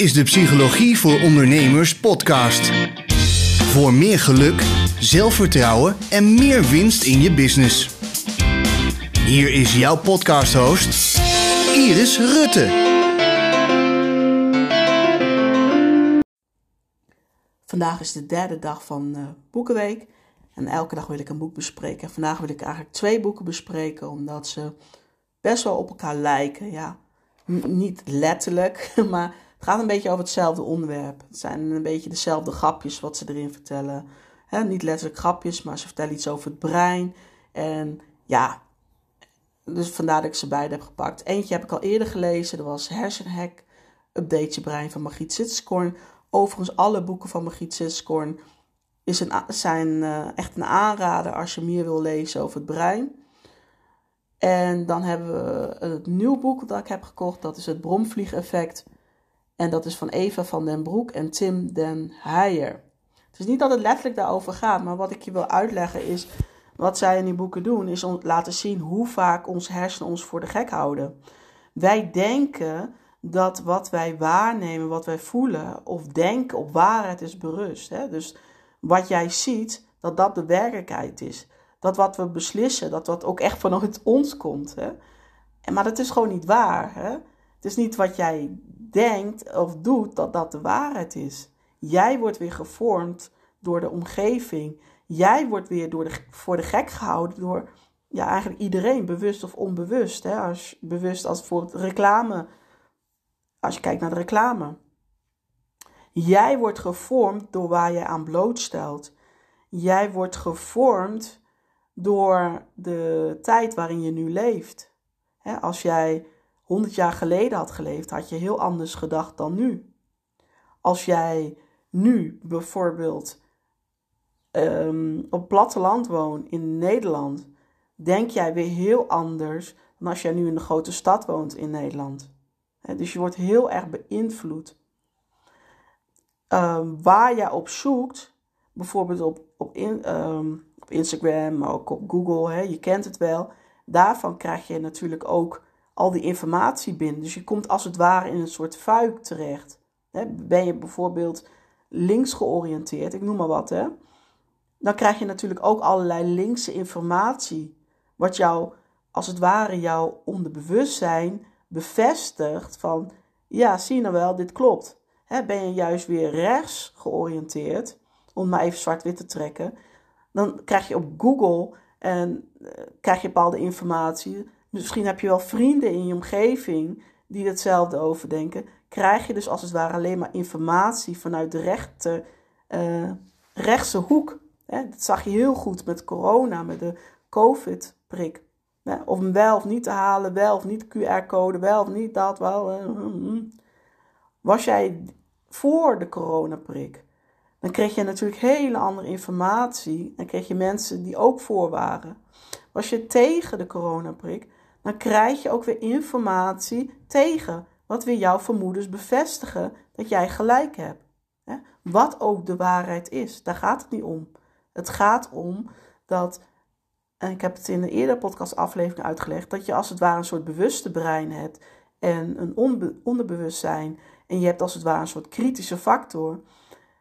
is de Psychologie voor Ondernemers podcast. Voor meer geluk, zelfvertrouwen en meer winst in je business. Hier is jouw podcast-host, Iris Rutte. Vandaag is de derde dag van uh, Boekenweek. En elke dag wil ik een boek bespreken. Vandaag wil ik eigenlijk twee boeken bespreken, omdat ze best wel op elkaar lijken. Ja, niet letterlijk, maar het gaat een beetje over hetzelfde onderwerp. Het zijn een beetje dezelfde grapjes wat ze erin vertellen. niet letterlijk grapjes, maar ze vertellen iets over het brein. En ja, dus vandaar dat ik ze beide heb gepakt. Eentje heb ik al eerder gelezen, dat was Hersenhack, Update je brein van Margriet Sitskorn. Overigens, alle boeken van Margriet Sitskorn is een, zijn uh, echt een aanrader als je meer wil lezen over het brein. En dan hebben we het nieuw boek dat ik heb gekocht. Dat is het Bromvliegeffect. En dat is van Eva van den Broek en Tim den Heijer. Het is niet dat het letterlijk daarover gaat, maar wat ik je wil uitleggen is... Wat zij in die boeken doen, is laten zien hoe vaak ons hersenen ons voor de gek houden. Wij denken dat wat wij waarnemen, wat wij voelen of denken op waarheid is berust. Hè? Dus wat jij ziet, dat dat de werkelijkheid is dat wat we beslissen, dat wat ook echt vanuit ons komt. Hè? Maar dat is gewoon niet waar. Hè? Het is niet wat jij denkt of doet dat dat de waarheid is. Jij wordt weer gevormd door de omgeving. Jij wordt weer door de, voor de gek gehouden door ja, eigenlijk iedereen, bewust of onbewust. Hè? Als, bewust als bijvoorbeeld reclame. Als je kijkt naar de reclame. Jij wordt gevormd door waar je aan blootstelt. Jij wordt gevormd door de tijd waarin je nu leeft. als jij 100 jaar geleden had geleefd, had je heel anders gedacht dan nu. Als jij nu bijvoorbeeld um, op platteland woont in Nederland, denk jij weer heel anders dan als jij nu in de grote stad woont in Nederland. dus je wordt heel erg beïnvloed. Um, waar jij op zoekt, bijvoorbeeld op, op ehm, Instagram, maar ook op Google. Hè, je kent het wel. Daarvan krijg je natuurlijk ook al die informatie binnen. Dus je komt als het ware in een soort fuik terecht. Ben je bijvoorbeeld links georiënteerd, ik noem maar wat, hè, dan krijg je natuurlijk ook allerlei linkse informatie. Wat jou, als het ware, jouw onderbewustzijn bevestigt van, ja, zie je nou wel, dit klopt. Ben je juist weer rechts georiënteerd, om maar even zwart-wit te trekken, dan krijg je op Google en uh, krijg je bepaalde informatie. Misschien heb je wel vrienden in je omgeving die hetzelfde overdenken. Krijg je dus als het ware alleen maar informatie vanuit de rechte, uh, rechtse hoek. Hè? Dat zag je heel goed met corona, met de COVID-prik. Of hem wel of niet te halen, wel of niet QR-code, wel of niet dat, wel. Uh, Was jij voor de coronaprik? dan kreeg je natuurlijk hele andere informatie. Dan kreeg je mensen die ook voor waren. Was je tegen de coronaprik, dan krijg je ook weer informatie tegen. Wat weer jouw vermoedens bevestigen dat jij gelijk hebt. Wat ook de waarheid is, daar gaat het niet om. Het gaat om dat, en ik heb het in een eerdere podcastaflevering uitgelegd, dat je als het ware een soort bewuste brein hebt en een onderbewustzijn. En je hebt als het ware een soort kritische factor.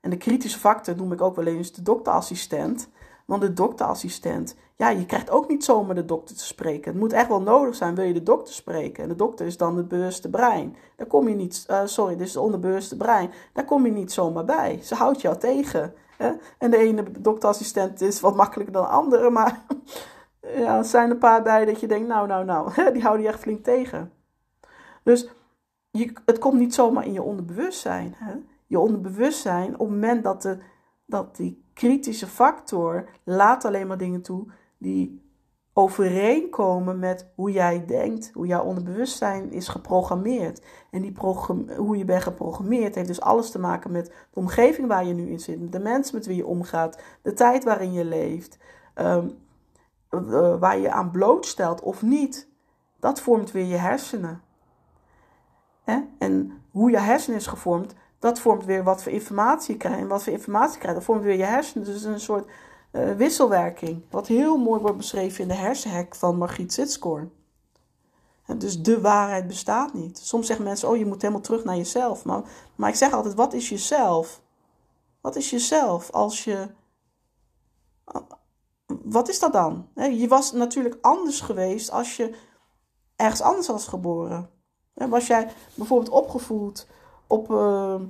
En de kritische factor noem ik ook wel eens de dokterassistent. Want de dokterassistent, ja, je krijgt ook niet zomaar de dokter te spreken. Het moet echt wel nodig zijn, wil je de dokter spreken. En de dokter is dan het bewuste brein. Daar kom je niet, uh, sorry, is het onderbewuste brein. Daar kom je niet zomaar bij. Ze houdt jou tegen. Hè? En de ene dokterassistent is wat makkelijker dan de andere. Maar ja, er zijn een paar bij dat je denkt, nou, nou, nou, die houden je echt flink tegen. Dus je, het komt niet zomaar in je onderbewustzijn. Hè? je onderbewustzijn, op het moment dat, de, dat die kritische factor laat alleen maar dingen toe die overeenkomen met hoe jij denkt, hoe jouw onderbewustzijn is geprogrammeerd. En die hoe je bent geprogrammeerd heeft dus alles te maken met de omgeving waar je nu in zit, de mensen met wie je omgaat, de tijd waarin je leeft, um, waar je aan blootstelt of niet. Dat vormt weer je hersenen. En hoe je hersenen is gevormd, dat vormt weer wat voor informatie je krijgt. En wat voor informatie krijgt, dat vormt weer je hersenen. Dus een soort uh, wisselwerking. Wat heel mooi wordt beschreven in de hersenhek van Margriet Sitskoorn. Dus de waarheid bestaat niet. Soms zeggen mensen, oh je moet helemaal terug naar jezelf. Maar, maar ik zeg altijd, wat is jezelf? Wat is jezelf als je... Wat is dat dan? Je was natuurlijk anders geweest als je ergens anders was geboren. Was jij bijvoorbeeld opgevoed op, uh,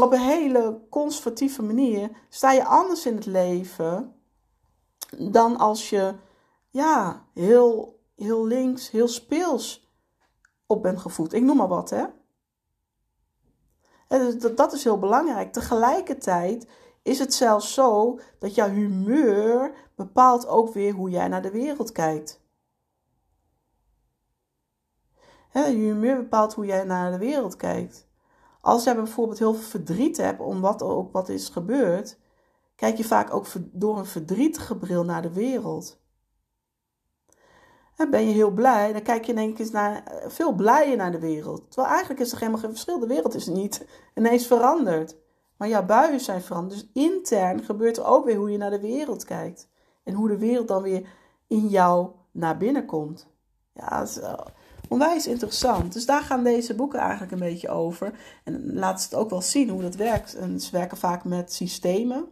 op een hele conservatieve manier, sta je anders in het leven dan als je ja, heel, heel links, heel speels op bent gevoed. Ik noem maar wat, hè. Dat, dat is heel belangrijk. Tegelijkertijd is het zelfs zo dat jouw humeur bepaalt ook weer hoe jij naar de wereld kijkt. je humeur bepaalt hoe jij naar de wereld kijkt. Als jij bijvoorbeeld heel veel verdriet hebt om wat ook wat is gebeurd, kijk je vaak ook door een verdrietige bril naar de wereld. En ben je heel blij, dan kijk je in één keer naar, eh, veel blijer naar de wereld. Terwijl eigenlijk is er helemaal geen verschil. De wereld is niet ineens veranderd. Maar jouw buien zijn veranderd. Dus intern gebeurt er ook weer hoe je naar de wereld kijkt. En hoe de wereld dan weer in jou naar binnen komt. Ja, is onwijs interessant. Dus daar gaan deze boeken eigenlijk een beetje over. En laat het ook wel zien hoe dat werkt. En ze werken vaak met systemen.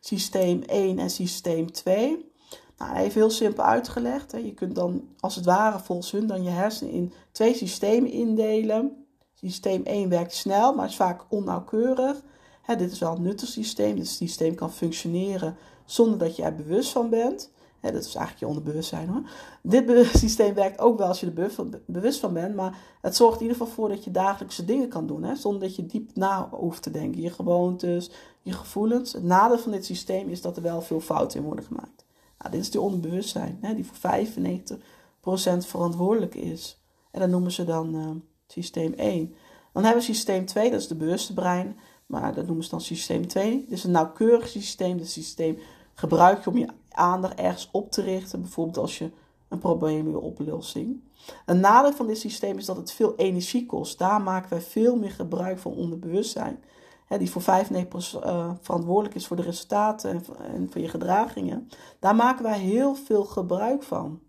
Systeem 1 en systeem 2. Nou, even heel simpel uitgelegd. Hè. Je kunt dan als het ware volgens hun dan je hersenen in twee systemen indelen. Systeem 1 werkt snel, maar is vaak onnauwkeurig. Hè, dit is wel een nuttig systeem. Dit systeem kan functioneren zonder dat je er bewust van bent. Hè, dat is eigenlijk je onderbewustzijn hoor. Dit systeem werkt ook wel als je er bewust van bent, maar het zorgt in ieder geval voor dat je dagelijkse dingen kan doen, hè, zonder dat je diep na hoeft te denken. Je gewoontes, je gevoelens. Het nadeel van dit systeem is dat er wel veel fouten in worden gemaakt. Nou, dit is die onderbewustzijn, hè, die voor 95% verantwoordelijk is. En dat noemen ze dan uh, systeem 1. Dan hebben we systeem 2, dat is de bewuste brein. Maar dat noemen ze dan systeem 2. Dit is een nauwkeurig systeem. Dit systeem gebruik je om je aandacht ergens op te richten. Bijvoorbeeld als je een probleem wil oplossing. Een nadeel van dit systeem is dat het veel energie kost. Daar maken wij veel meer gebruik van onderbewustzijn. Hè, die voor 95% uh, verantwoordelijk is voor de resultaten en, voor je gedragingen. Daar maken wij heel veel gebruik van.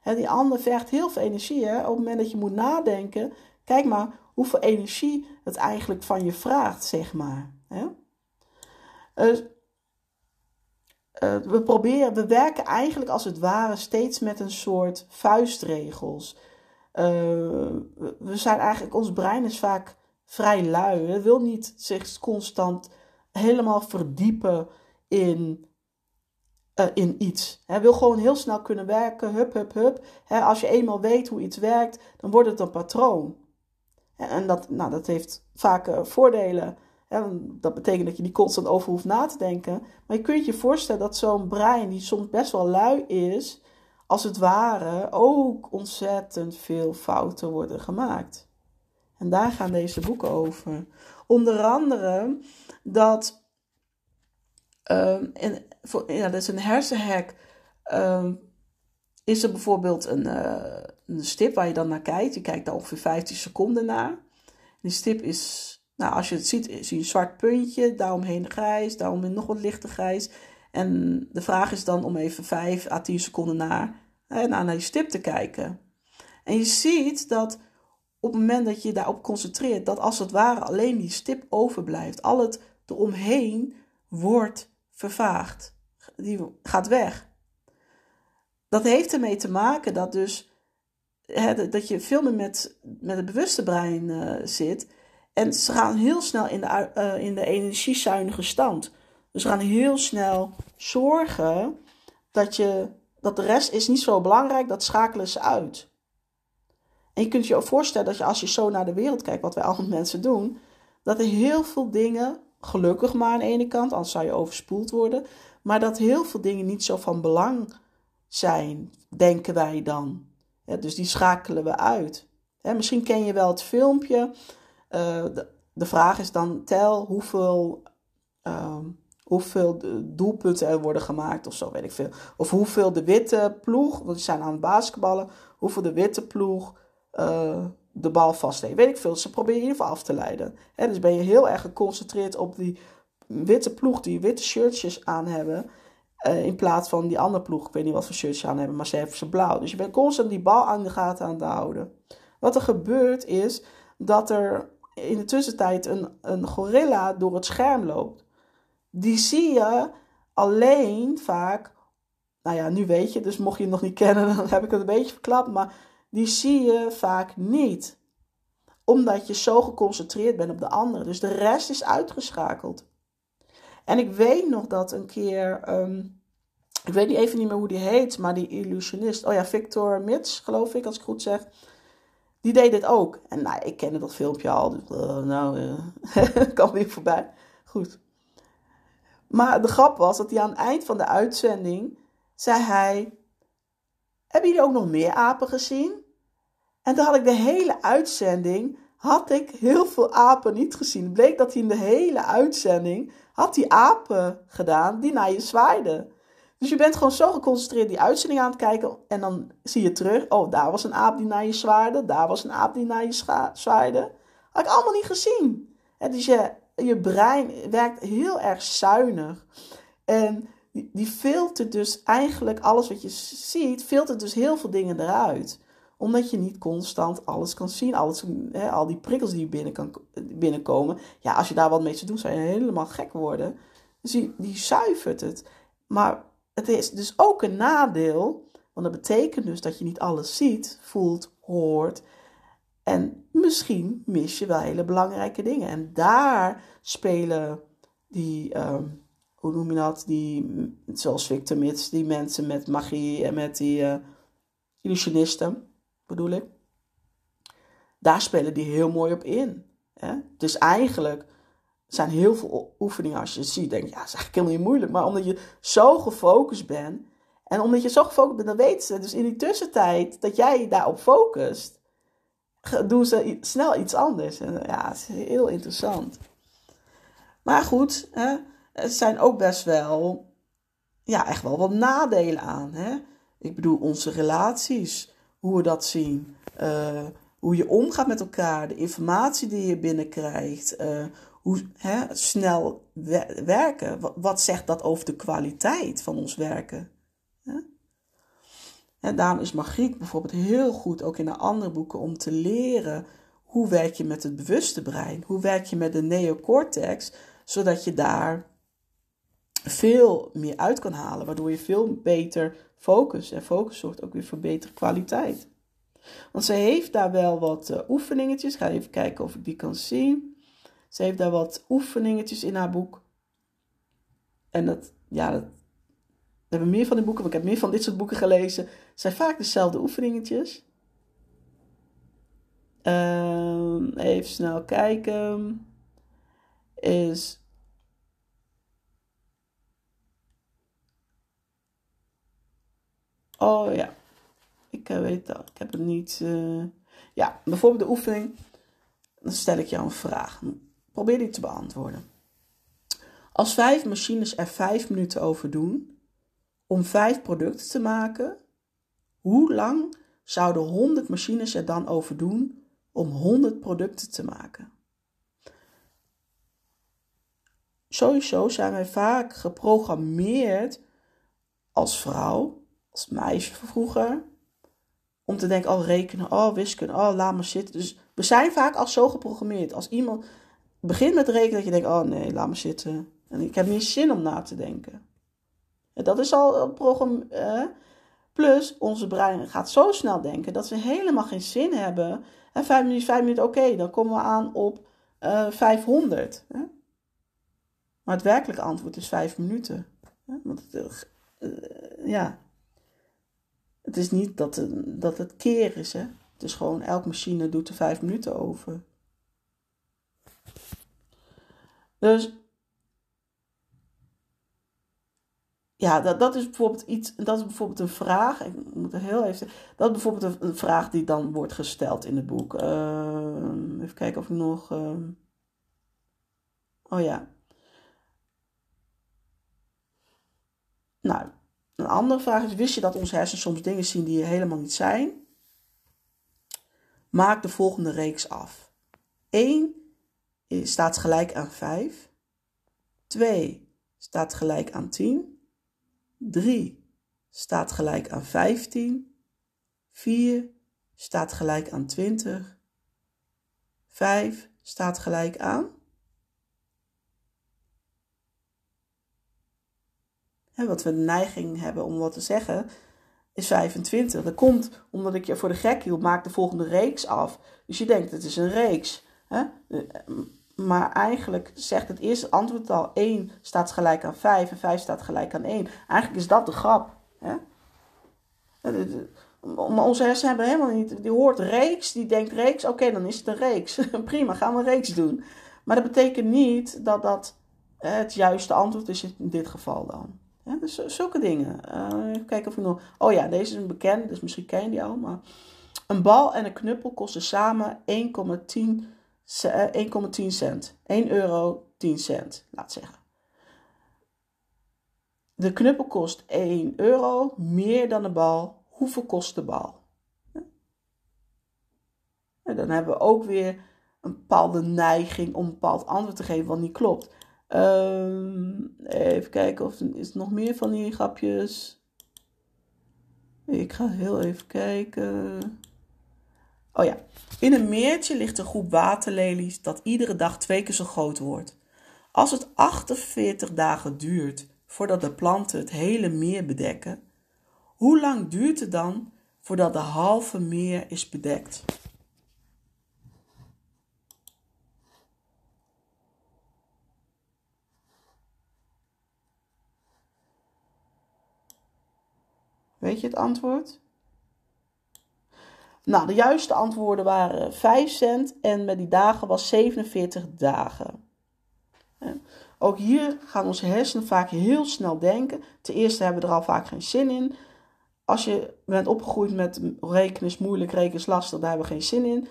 Hè, die ander vergt heel veel energie. Hè? Op het moment dat je moet nadenken, kijk maar hoeveel energie het eigenlijk van je vraagt, zeg maar. Hè? Uh, uh, we proberen, we werken eigenlijk als het ware steeds met een soort vuistregels. Uh, we zijn eigenlijk, ons brein is vaak vrij lui. Het wil niet zich constant helemaal verdiepen in, uh, in iets. Hij wil gewoon heel snel kunnen werken, hup, hup, hup. Als je eenmaal weet hoe iets werkt, dan wordt het een patroon. En dat, nou, dat heeft vaak voordelen dat betekent dat je niet constant over hoeft na te denken. Maar je kunt je voorstellen dat zo'n brein, die soms best wel lui is, als het ware ook ontzettend veel fouten worden gemaakt. En daar gaan deze boeken over. Onder andere dat. En, voor, ja, dat is een hersenhack. Um, is er bijvoorbeeld een, uh, een stip waar je dan naar kijkt. Je kijkt daar ongeveer 15 seconden naar. Die stip is nou, als je het ziet, zie je een zwart puntje, daaromheen grijs, daaromheen nog wat lichter grijs. En de vraag is dan om even 5 à 10 seconden naar, naar, die stip te kijken. En je ziet dat op het moment dat je daarop concentreert, dat als het ware alleen die stip overblijft. Al het eromheen wordt vervaagd. Die gaat weg. Dat heeft ermee te maken dat dus hè, dat je veel meer met, met het bewuste brein uh, zit. En ze gaan heel snel in de, uh, in de energiezuinige stand. Dus ze gaan heel snel zorgen dat, je, dat de rest is niet zo belangrijk, dat schakelen ze uit. En je kunt je ook voorstellen dat je als je zo naar de wereld kijkt, wat wij allemaal mensen doen, dat er heel veel dingen, gelukkig maar aan de ene kant, anders zou je overspoeld worden, maar dat heel veel dingen niet zo van belang zijn, denken wij dan. Dus die schakelen we uit. misschien ken je wel het filmpje uh, de, de, vraag is dan: tel hoeveel, uh, hoeveel doelpunten er worden gemaakt of zo, weet ik veel. Of hoeveel de witte ploeg, want die zijn aan het basketballen, hoeveel de witte ploeg uh, de bal vasthoudt. Weet ik veel. Ze proberen in ieder geval af te leiden. Hè, dus ben je heel erg geconcentreerd op die witte ploeg die witte shirtjes aan hebben. Uh, in plaats van die andere ploeg, ik weet niet wat voor shirts ze aan hebben, maar ze hebben ze blauw. Dus je bent constant die bal aan de gaten aan het houden. Wat er gebeurt is dat er in de tussentijd een, een gorilla door het scherm loopt. Die zie je alleen vaak, nou ja, nu weet je, dus mocht je het nog niet kennen, dan heb ik het een beetje verklapt, maar die zie je vaak niet. Omdat je zo geconcentreerd bent op de andere. Dus de rest is uitgeschakeld. En ik weet nog dat een keer, ehm, ik weet even niet meer hoe die heet, maar die illusionist, oh ja, Victor Mits, geloof ik, als ik goed zeg. Die deed dit ook. En nou, ik kende dat filmpje al. Dus, uh, nou, uh, kan weer voorbij. Goed. Maar de grap was dat hij aan het eind van de uitzending zei hij: Hebben jullie ook nog meer apen gezien? En toen had ik de hele uitzending had ik heel veel apen niet gezien. Het bleek dat hij in de hele uitzending had die apen gedaan die naar je zwaaiden. Dus je bent gewoon zo geconcentreerd die uitzending aan het kijken. En dan zie je terug. Oh, daar was een aap die naar je zwaaide. Daar was een aap die naar je zwaaide. Had ik allemaal niet gezien. En dus je, je brein werkt heel erg zuinig. En die, filtert dus eigenlijk alles wat je ziet, filtert dus heel veel dingen eruit omdat je niet constant alles kan zien. Alles, al die prikkels die binnen kan, binnenkomen. Ja, als je daar wat mee te doen, zou je helemaal gek worden. Dus die, die zuivert het. Maar het is dus ook een nadeel. Want dat betekent dus dat je niet alles ziet, voelt, hoort. En misschien mis je wel hele belangrijke dingen. En daar spelen die, uh, hoe noem je dat? Die, zoals Victor Mits, die mensen met magie en met die uh, illusionisten, bedoel ik. Daar spelen die heel mooi op in. Hè? Dus eigenlijk zijn heel veel oefeningen als je ziet, denk je, ja, dat is eigenlijk helemaal niet moeilijk. Maar omdat je zo gefocust bent, en omdat je zo gefocust bent, dan weten ze dus in die tussentijd dat jij daarop focust, doen ze snel iets anders. En ja, het is heel interessant. Maar goed, hè, er zijn ook best wel, ja, echt wel wat nadelen aan. Hè? Ik bedoel, onze relaties, hoe we dat zien. Uh, hoe je omgaat met elkaar, de informatie die je binnenkrijgt, uh, hoe hè, snel werken. Wat, zegt dat over de kwaliteit van ons werken? En daarom is Margriet bijvoorbeeld heel goed, ook in de andere boeken, om te leren hoe werk je met het bewuste brein, hoe werk je met de neocortex, zodat je daar veel meer uit kan halen, waardoor je veel beter focus en focus zorgt ook weer voor betere kwaliteit. Want ze heeft daar wel wat uh, oefeningetjes. Ik ga even kijken of ik die kan zien. Ze heeft daar wat oefeningetjes in haar boek. En dat, ja, dat, we hebben meer van die boeken, want ik heb meer van dit soort boeken gelezen. Het zijn vaak dezelfde oefeningetjes. Uh, even snel kijken. Is. Oh ja. Ik eh, weet dat. Ik heb het niet. Uh... Ja, bijvoorbeeld de oefening. Dan stel ik jou een vraag. Probeer die te beantwoorden. Als vijf machines er vijf minuten over doen om vijf producten te maken, hoe lang zouden 100 machines er dan over doen om 100 producten te maken? Sowieso zijn wij vaak geprogrammeerd als vrouw, als meisje vroeger, om te denken, oh rekenen, oh wiskunde, oh laat maar zitten. Dus we zijn vaak al zo geprogrammeerd. Als iemand begint met rekenen, dat je denkt, oh nee, laat maar zitten. En ik heb niet zin om na te denken. En dat is al een programma. Eh, plus, onze brein gaat zo snel denken dat we helemaal geen zin hebben. En vijf minuten, vijf minuten, oké, dan komen we aan op eh, 500. Hè? Maar het werkelijke antwoord is vijf minuten. Want het, uh, ja, het is niet dat, dat het keer is. Hè? Het is gewoon, elke machine doet er vijf minuten over. Dus ja, dat, dat is bijvoorbeeld iets, dat is bijvoorbeeld een vraag. Ik moet er heel even. Dat is bijvoorbeeld een, vraag die dan wordt gesteld in het boek. Uh, even kijken of ik nog. Uh, oh ja. Nou, een andere vraag is: wist je dat onze hersenen soms dingen zien die er helemaal niet zijn? Maak de volgende reeks af. 1 staat gelijk aan 5. 2 staat gelijk aan 10. 3 staat gelijk aan 15. 4 staat gelijk aan 20. 5 staat gelijk aan. En wat we de neiging hebben om wat te zeggen, is 25. Dat komt omdat ik je voor de gek hield, maak de volgende reeks af. Dus je denkt, het is een reeks. Hè? Maar eigenlijk zegt het eerste antwoord al 1 staat gelijk aan 5 en 5 staat gelijk aan 1. Eigenlijk is dat de grap. Hè? Maar onze hersenen hebben helemaal niet. Die hoort reeks, die denkt reeks, oké, dan is het een reeks. Prima, gaan we een reeks doen. Maar dat betekent niet dat dat het juiste antwoord is in dit geval dan. Dus zulke dingen. Uh, even kijken of nog. Oh ja, deze is een bekende, dus misschien ken je die al. Maar een bal en een knuppel kosten samen 1,10 1,10 cent. 1 euro 10 cent, laat zeggen. De knuppel kost 1 euro, meer dan de bal hoeveel kost de bal? En dan hebben we ook weer een bepaalde neiging om een bepaald antwoord te geven wat niet klopt. Um, even kijken of er is nog meer van die grapjes. Ik ga heel even kijken. Oh ja, in een meertje ligt een groep waterlelies dat iedere dag twee keer zo groot wordt. Als het 48 dagen duurt voordat de planten het hele meer bedekken, hoe lang duurt het dan voordat de halve meer is bedekt? Weet je het antwoord? Nou, de juiste antwoorden waren 5 cent en met die dagen was 47 dagen. Ook hier gaan onze hersenen vaak heel snel denken. Ten eerste hebben we er al vaak geen zin in als je bent opgegroeid met rekenen is moeilijk, rekenen lastig, daar hebben we geen zin in.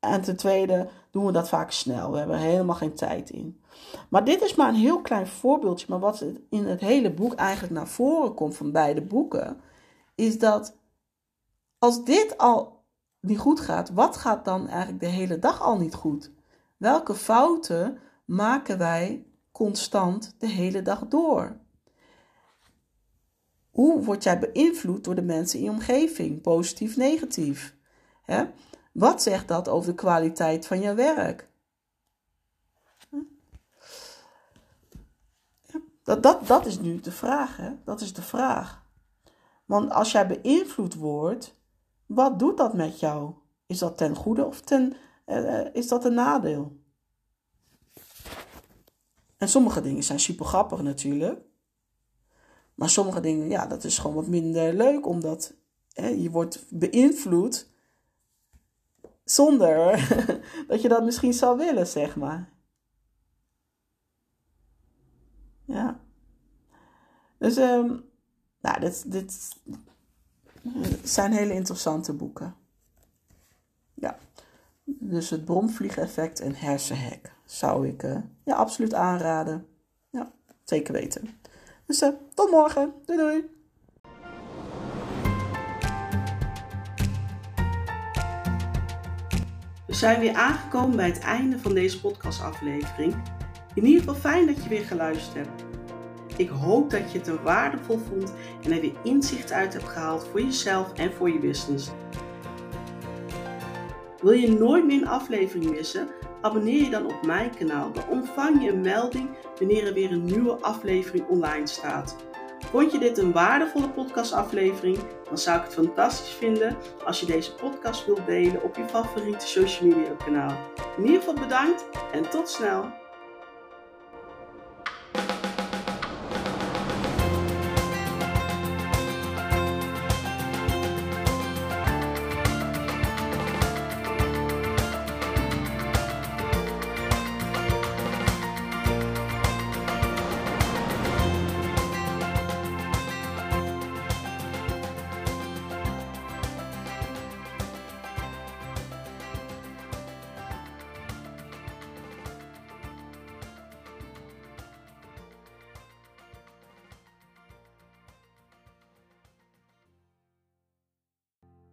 En ten tweede doen we dat vaak snel. We hebben er helemaal geen tijd in. Maar dit is maar een heel klein voorbeeldje. Maar wat in het hele boek eigenlijk naar voren komt van beide boeken, is dat als dit al niet goed gaat, wat gaat dan eigenlijk de hele dag al niet goed? Welke fouten maken wij constant de hele dag door? Hoe word jij beïnvloed door de mensen in je omgeving, positief, negatief? Hè? Wat zegt dat over de kwaliteit van je werk? Dat, dat, dat is nu de vraag, hè? Dat is de vraag. Want als jij beïnvloed wordt, wat doet dat met jou? Is dat ten goede of ten, uh, is dat een nadeel? En sommige dingen zijn super grappig natuurlijk. Maar sommige dingen, ja, dat is gewoon wat minder leuk, omdat hè, je wordt beïnvloed zonder dat je dat misschien zou willen, zeg maar. Ja. Dus, um, nou, dit, dit zijn hele interessante boeken. Ja. Dus het bromvliegeffect en hersenhek zou ik uh, ja, absoluut aanraden. Ja, zeker weten. Dus uh, tot morgen. Doei doei. We zijn weer aangekomen bij het einde van deze podcastaflevering. In ieder geval fijn dat je weer geluisterd hebt. Ik hoop dat je het waardevol vond en er weer inzicht uit hebt gehaald voor jezelf en voor je business. Wil je nooit meer een aflevering missen? Abonneer je dan op mijn kanaal. Dan ontvang je een melding wanneer er weer een nieuwe aflevering online staat. Vond je dit een waardevolle podcastaflevering? Dan zou ik het fantastisch vinden als je deze podcast wilt delen op je favoriete social media kanaal. In ieder geval bedankt en tot snel!